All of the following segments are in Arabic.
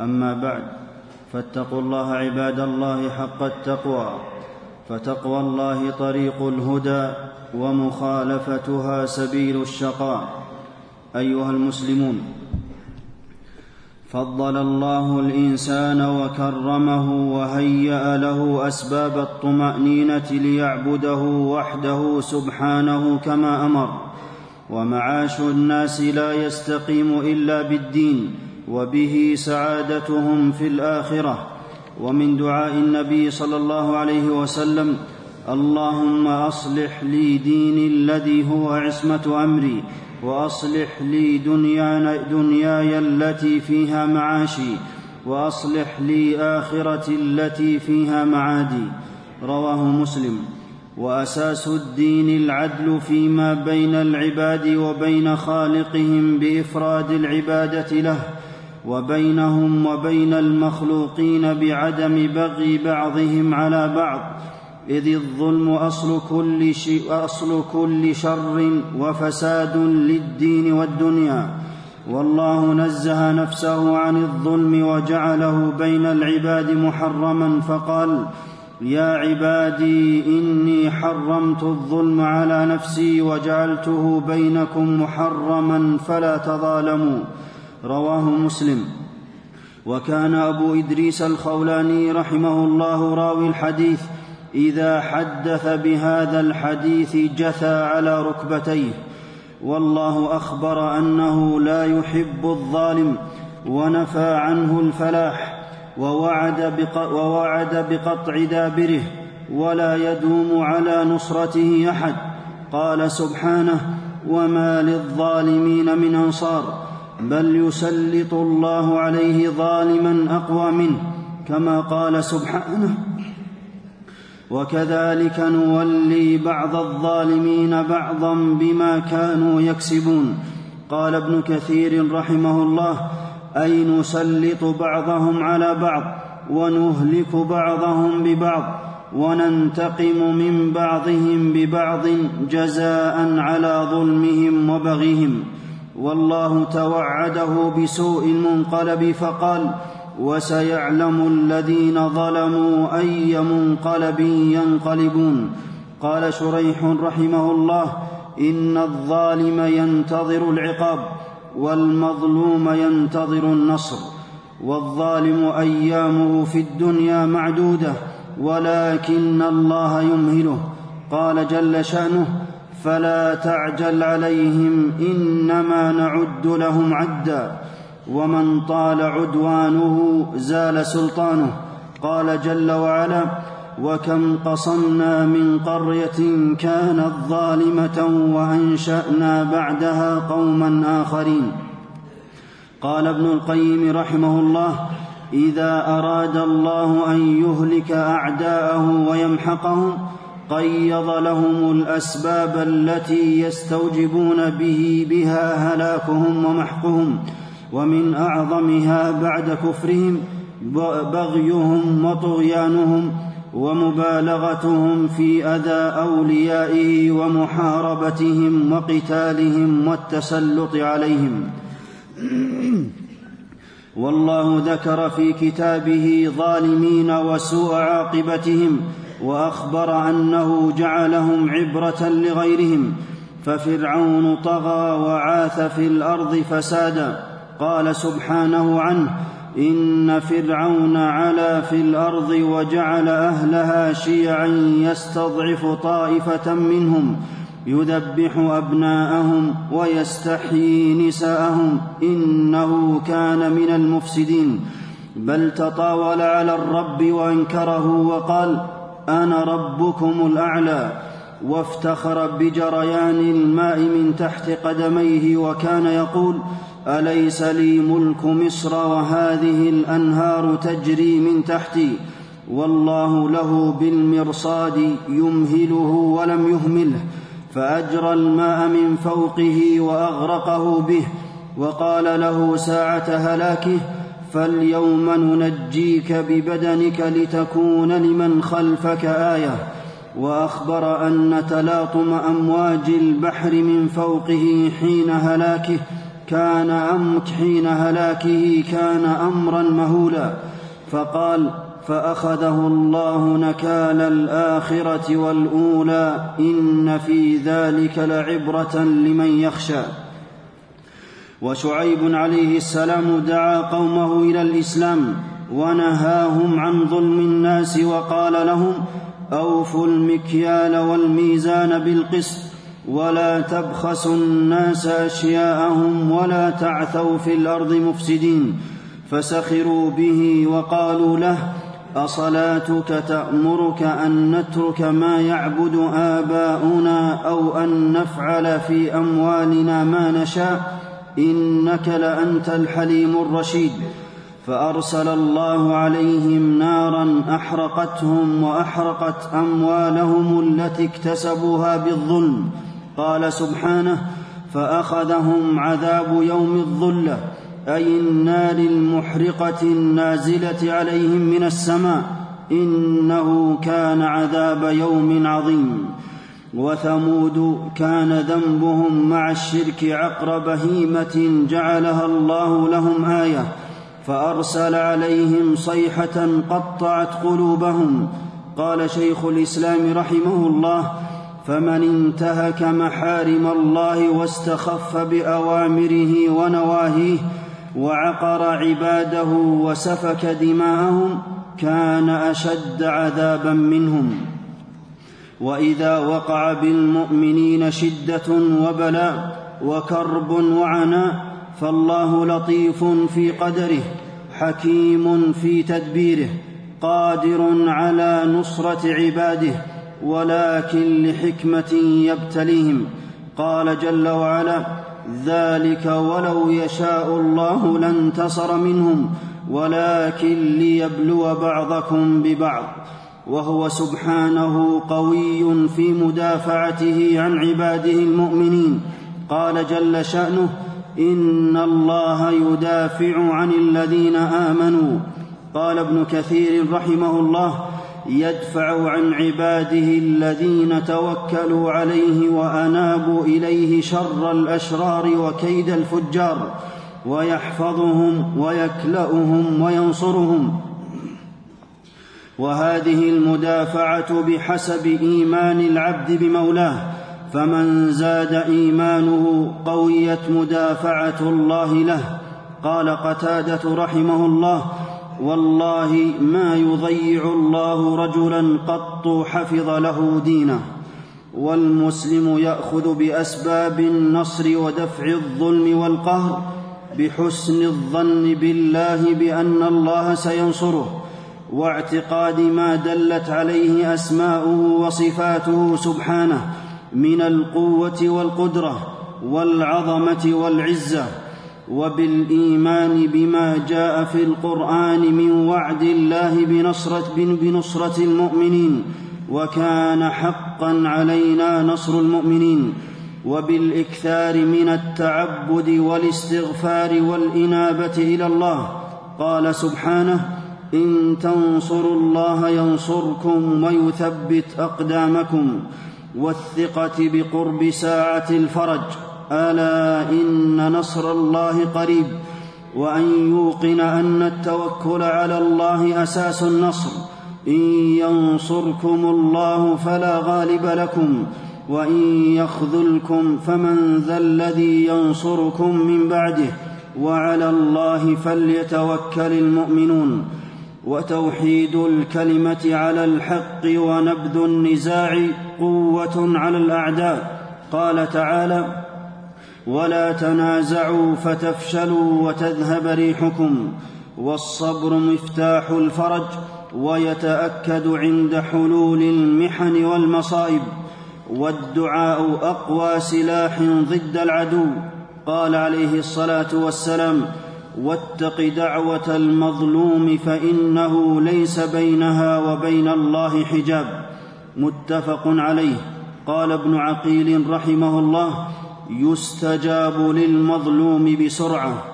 أما بعد فاتقوا الله عباد الله حق التقوى فتقوى الله طريق الهدى ومخالفتها سبيل الشقاء. أيها المسلمون فضل الله الإنسان وكرمه وهيأ له أسباب الطمأنينة ليعبده وحده سبحانه كما أمر. ومعاش الناس لا يستقيم إلا بالدين وبه سعادتهم في الآخرة. ومن دعاء النبي صلى الله عليه وسلم اللهم أصلح لي ديني الذي هو عصمة أمري وأصلح لي دنياي, التي فيها معاشي وأصلح لي آخرتي التي فيها معادي. رواه مسلم. وأساس الدين العدل فيما بين العباد وبين خالقهم بإفراد العبادة له وبينهم وبين المخلوقين بعدم بغي بعضهم على بعض إذ الظلم أصل كل, أصل كل شر وفساد للدين والدنيا. والله نزه نفسه عن الظلم وجعله بين العباد محرما فقال يا عبادي إني حرمت الظلم على نفسي وجعلته بينكم محرما فلا تظالموا. رواه مسلم. وكان أبو إدريس الخولاني رحمه الله راوي الحديث إذا حدث بهذا الحديث جثى على ركبتيه. والله أخبر أنه لا يحب الظالم ونفى عنه الفلاح ووعد, ووعد بقطع دابره ولا يدوم على نصرته أحد. قال سبحانه وما للظالمين من أنصار. بل يسلط الله عليه ظالما أقوى منه كما قال سبحانه وكذلك نولي بعض الظالمين بعضا بما كانوا يكسبون قال ابن كثير رحمه الله أي نسلط بعضهم على بعض ونهلك بعضهم ببعض وننتقم من بعضهم ببعض جزاء على ظلمهم وبغيهم والله توعده بسوء المنقلب فقال وسيعلم الذين ظلموا أي منقلب ينقلبون. قال شريح رحمه الله إن الظالم ينتظر العقاب والمظلوم ينتظر النصر والظالم أيامه في الدنيا معدودة ولكن الله يمهله. قال جل شأنه فلا تعجل عليهم إنما نعد لهم عدا. ومن طال عدوانه زال سلطانه. قال جل وعلا وكم قصمنا من قرية كانت ظالمة وأنشأنا بعدها قوما آخرين. قال ابن القيم رحمه الله إذا أراد الله أن يهلك أعداءه ويمحقهم قيض لهم الأسباب التي يستوجبون به بها هلاكهم ومحقهم ومن أعظمها بعد كفرهم بغيهم وطغيانهم ومبالغتهم في أذى أوليائه ومحاربتهم وقتالهم والتسلط عليهم. والله ذكر في كتابه ظالمين وسوء عاقبتهم وأخبر أنه جعلهم عبرة لغيرهم ففرعون طغى وعاث في الأرض فسادا. قال سبحانه عنه إن فرعون علا في الأرض وجعل أهلها شيعا يستضعف طائفة منهم يذبح أبناءهم ويستحيي نساءهم إنه كان من المفسدين. بل تطاول على الرب وأنكره وقال أنا ربكم الأعلى وافتخر بجريان الماء من تحت قدميه وكان يقول أليس لي ملك مصر وهذه الأنهار تجري من تحتي والله له بالمرصاد يمهله ولم يهمله فأجرى الماء من فوقه وأغرقه به وقال له ساعة هلاكه فاليوم ننجيك ببدنك لتكون لمن خلفك آية. وأخبر أن تلاطم أمواج البحر من فوقه حين هلاكه كان أمر حين هلاكه كان أمرا مهولا. فقال فأخذه الله نكال الآخرة والأولى إن في ذلك لعبرة لمن يخشى. وشعيب عليه السلام دعا قومه إلى الإسلام ونهاهم عن ظلم الناس وقال لهم أوفوا المكيال والميزان بالقسط ولا تبخسوا الناس أشياءهم ولا تعثوا في الأرض مفسدين فسخروا به وقالوا له أصلاتك تأمرك أن نترك ما يعبد آباؤنا أو أن نفعل في أموالنا ما نشاء إنك لأنت الحليم الرشيد. فأرسل الله عليهم نارا أحرقتهم وأحرقت أموالهم التي اكتسبوها بالظلم. قال سبحانه فأخذهم عذاب يوم الظلة. أي النار المحرقة النازلة عليهم من السماء. إنه كان عذاب يوم عظيم. وثمود كان ذنبهم مع الشرك عقر بهيمة جعلها الله لهم آية فأرسل عليهم صيحة قطعت قلوبهم. قال شيخ الإسلام رحمه الله فمن انتهك محارم الله واستخف بأوامره ونواهيه وعقر عباده وسفك دماءهم كان أشد عذابا منهم. وإذا وقع بالمؤمنين شدة وبلاء وكرب وعناء فالله لطيف في قدره حكيم في تدبيره قادر على نصرة عباده ولكن لحكمة يبتليهم. قال جل وعلا ذلك ولو يشاء الله لانتصر منهم ولكن ليبلو بعضكم ببعض وهو سبحانه قوي في مدافعته عن عباده المؤمنين. قال جل شأنه إن الله يدافع عن الذين آمنوا. قال ابن كثير رحمه الله يدفع عن عباده الذين توكلوا عليه وأنابوا إليه شر الأشرار وكيد الفجار. ويحفظهم ويكلأهم وينصرهم. وهذه المدافعة بحسب إيمان العبد بمولاه فمن زاد إيمانه قويت مدافعة الله له. قال قتادة رحمه الله والله ما يضيع الله رجلا قط حفظ له دينه والمسلم يأخذ بأسباب النصر ودفع الظلم والقهر بحسن الظن بالله بأن الله سينصره. واعتقاد ما دلت عليه أسماؤه وصفاته سبحانه من القوة والقدرة والعظمة والعزة وبالإيمان بما جاء في القرآن من وعد الله بنصره, بنصرة المؤمنين وكان حقا علينا نصر المؤمنين وبالإكثار من التعبد والاستغفار والإنابة إلى الله. قال سبحانه إن تنصروا الله ينصركم ويثبت أقدامكم والثقة بقرب ساعة الفرج. ألا إن نصر الله قريب. وأن يوقن أن التوكل على الله أساس النصر. إن ينصركم الله فلا غالب لكم. وإن يخذلكم فمن ذا الذي ينصركم من بعده. وعلى الله فليتوكل المؤمنون. وتوحيد الكلمة على الحق ونبذ النزاع قوة على الأعداء. قال تعالى ولا تنازعوا فتفشلوا وتذهب ريحكم والصبر مفتاح الفرج ويتأكد عند حلول المحن والمصائب والدعاء أقوى سلاح ضد العدو. قال عليه الصلاة والسلام واتق دعوة المظلوم فإنه ليس بينها وبين الله حجاب. متفق عليه. قال ابن عقيل رحمه الله يستجاب للمظلوم بسرعة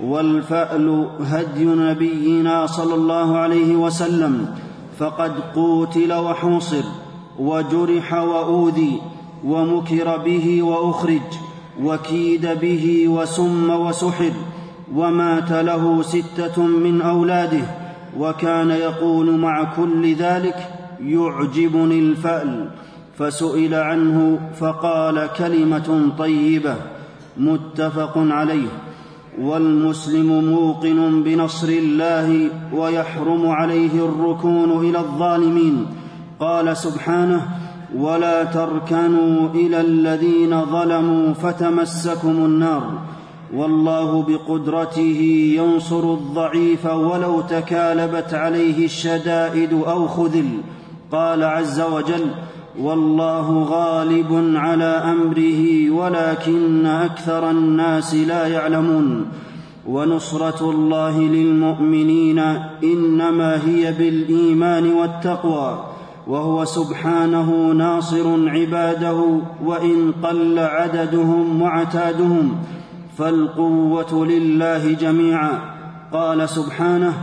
والفأل هدي نبينا صلى الله عليه وسلم فقد قوتل وحوصر وجرح وأوذي ومكر به وأخرج وكيد به وسم وسحر ومات له ستة من أولاده وكان يقول مع كل ذلك يعجبني الفأل. فسئل عنه فقال كلمة طيبة متفق عليه. والمسلم موقن بنصر الله ويحرم عليه الركون إلى الظالمين. قال سبحانه ولا تركنوا إلى الذين ظلموا فتمسكم النار. والله بقدرته ينصر الضعيف ولو تكالبت عليه الشدائد أو خذل. قال عز وجل والله غالب على أمره ولكن أكثر الناس لا يعلمون. ونصرة الله للمؤمنين إنما هي بالإيمان والتقوى وهو سبحانه ناصر عباده وإن قل عددهم وعتادهم فالقوة لله جميعا. قال سبحانه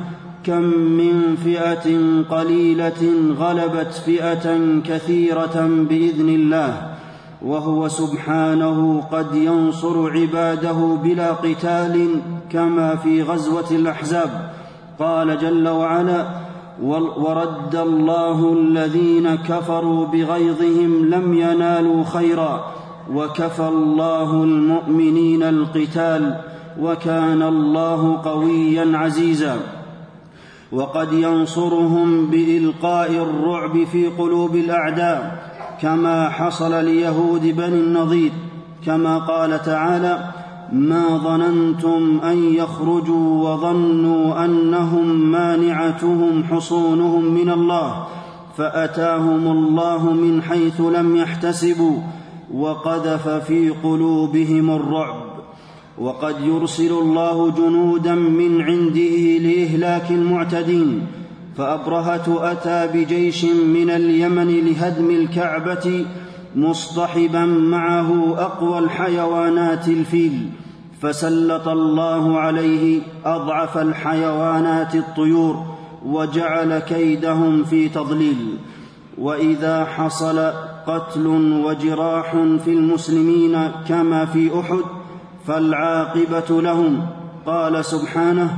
كم من فئة قليلة غلبت فئة كثيرة بإذن الله وهو سبحانه قد ينصر عباده بلا قتال كما في غزوة الأحزاب. قال جل وعلا ورد الله الذين كفروا بغيظهم لم ينالوا خيرا. وكفى الله المؤمنين القتال وكان الله قويا عزيزا. وقد ينصرهم بإلقاء الرعب في قلوب الأعداء كما حصل ليهود بني النضير. كما قال تعالى ما ظننتم أن يخرجوا وظنوا أنهم مانعتهم حصونهم من الله فأتاهم الله من حيث لم يحتسبوا وقذف في قلوبهم الرعب. وقد يرسل الله جنودا من عنده لإهلاك المعتدين. فابرهه أتى بجيش من اليمن لهدم الكعبة مصطحبا معه أقوى الحيوانات الفيل. فسلط الله عليه أضعف الحيوانات الطيور وجعل كيدهم في تضليل. وإذا حصل قتل وجراح في المسلمين كما في أحد فالعاقبة لهم. قال سبحانه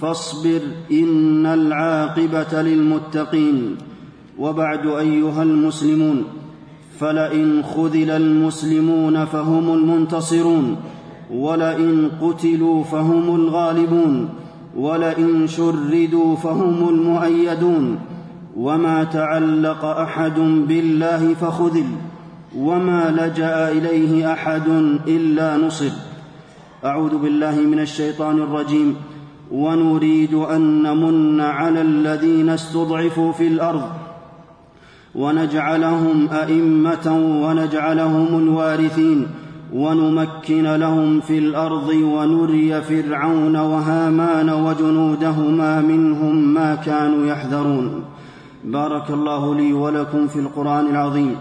فاصبر إن العاقبة للمتقين. وبعد أيها المسلمون فلئن خذل المسلمون فهم المنتصرون ولئن قتلوا فهم الغالبون ولئن شردوا فهم المؤيدون. وما تعلق أحد بالله فخذل وما لجأ إليه أحد إلا نصر أعوذ بالله من الشيطان الرجيم. ونريد أن نمن على الذين استضعفوا في الأرض. ونجعلهم أئمة ونجعلهم الوارثين. ونمكن لهم في الأرض ونري فرعون وهامان وجنودهما منهم ما كانوا يحذرون. بارك الله لي ولكم في القرآن العظيم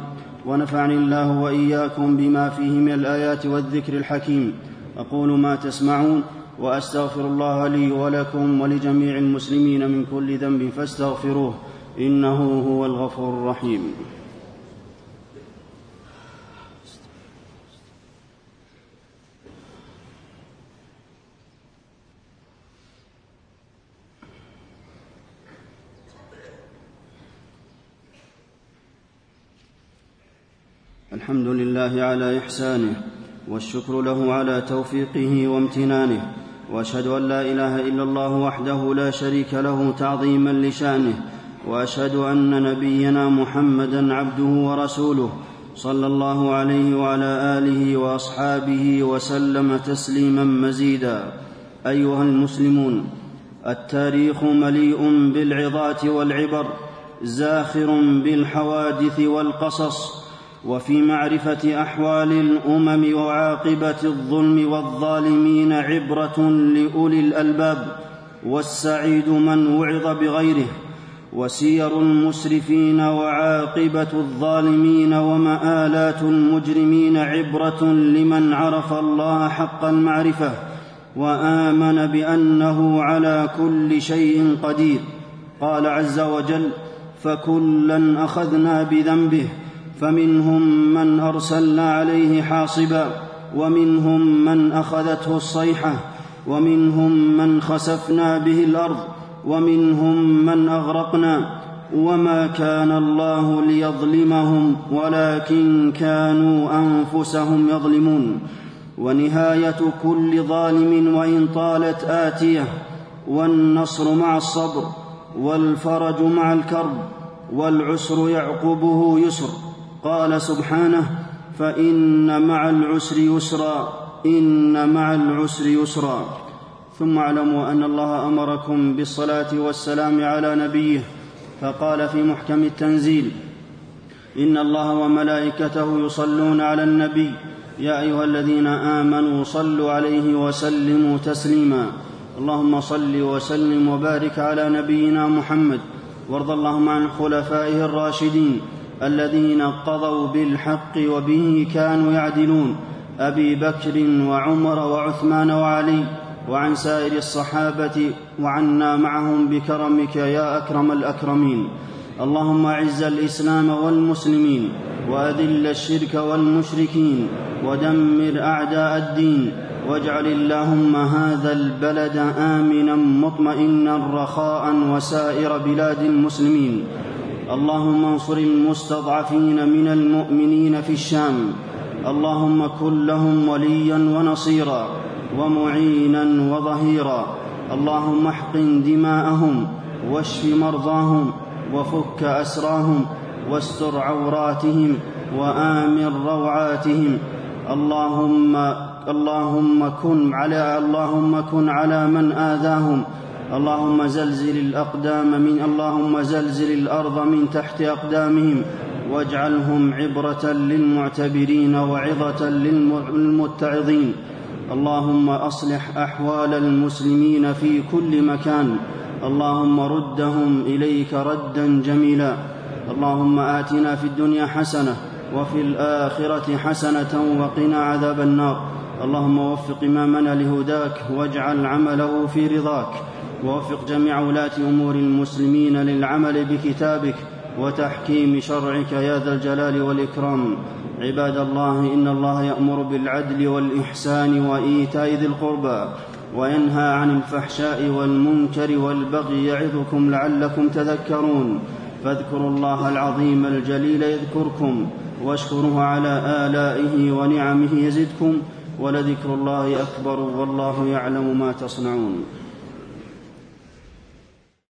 ونفعني الله وإياكم بما فيه من الآيات والذكر الحكيم. أقول ما تسمعون وأستغفر الله لي ولكم ولجميع المسلمين من كل ذنب فاستغفروه إنه هو الغفور الرحيم. الحمد لله على إحسانه والشكر له على توفيقه وامتنانه وأشهد أن لا إله إلا الله وحده لا شريك له تعظيما لشانه وأشهد أن نبينا محمدا عبده ورسوله صلى الله عليه وعلى آله وأصحابه وسلم تسليما مزيدا. أيها المسلمون التاريخ مليء بالعظات والعبر زاخر بالحوادث والقصص وفي معرفة أحوال الأمم وعاقبة الظلم والظالمين عبرة لأولي الألباب والسعيد من وعظ بغيره وسير المسرفين وعاقبة الظالمين ومآلات المجرمين عبرة لمن عرف الله حق المعرفة وآمن بأنه على كل شيء قدير. قال عز وجل فكلا أخذنا بذنبه فمنهم من أرسلنا عليه حاصبا ومنهم من أخذته الصيحة ومنهم من خسفنا به الأرض ومنهم من أغرقنا. وما كان الله ليظلمهم ولكن كانوا أنفسهم يظلمون. ونهاية كل ظالم وإن طالت آتية والنصر مع الصبر والفرج مع الكرب والعسر يعقبه يسر. قال سبحانه فإن مع العسر يسرا إن مع العسر يسرا. ثم اعلموا أن الله أمركم بالصلاة والسلام على نبيه فقال في محكم التنزيل إن الله وملائكته يصلون على النبي يا أيها الذين آمنوا صلوا عليه وسلموا تسليما. اللهم صل وسلم وبارك على نبينا محمد وارض اللهم عن خلفائه الراشدين. الذين قضوا بالحق وبه كانوا يعدلون أبي بكر وعمر وعثمان وعلي وعن سائر الصحابة وعنا معهم بكرمك يا أكرم الأكرمين. اللهم أعز الإسلام والمسلمين وأذل الشرك والمشركين ودمر أعداء الدين واجعل اللهم هذا البلد آمنا مطمئنا رخاء وسائر بلاد المسلمين. اللهم انصر المستضعفين من المؤمنين في الشام. اللهم كن لهم وليا ونصيرا ومعينا وظهيرا. اللهم احقن دماءهم واشف مرضاهم وفك أسراهم واستر عوراتهم وآمن روعاتهم. اللهم اللهم كن على اللهم كن على من آذاهم اللهم زلزل الأقدام من اللهم زلزل الأرض من تحت أقدامهم واجعلهم عبرة للمعتبرين وعظة للمتعظين. اللهم أصلح أحوال المسلمين في كل مكان. اللهم ردهم إليك ردا جميلا. اللهم آتنا في الدنيا حسنة وفي الآخرة حسنة وقنا عذاب النار. اللهم وفق امامنا لهداك واجعل عمله في رضاك. ووفق جميع ولاة أمور المسلمين للعمل بكتابك وتحكيم شرعك يا ذا الجلال والإكرام. عباد الله إن الله يأمر بالعدل والإحسان وإيتاء ذي القربى وينهى عن الفحشاء والمنكر والبغي يعظكم لعلكم تذكرون. فاذكروا الله العظيم الجليل يذكركم واشكروه على آلائه ونعمه يزدكم ولذكر الله أكبر والله يعلم ما تصنعون.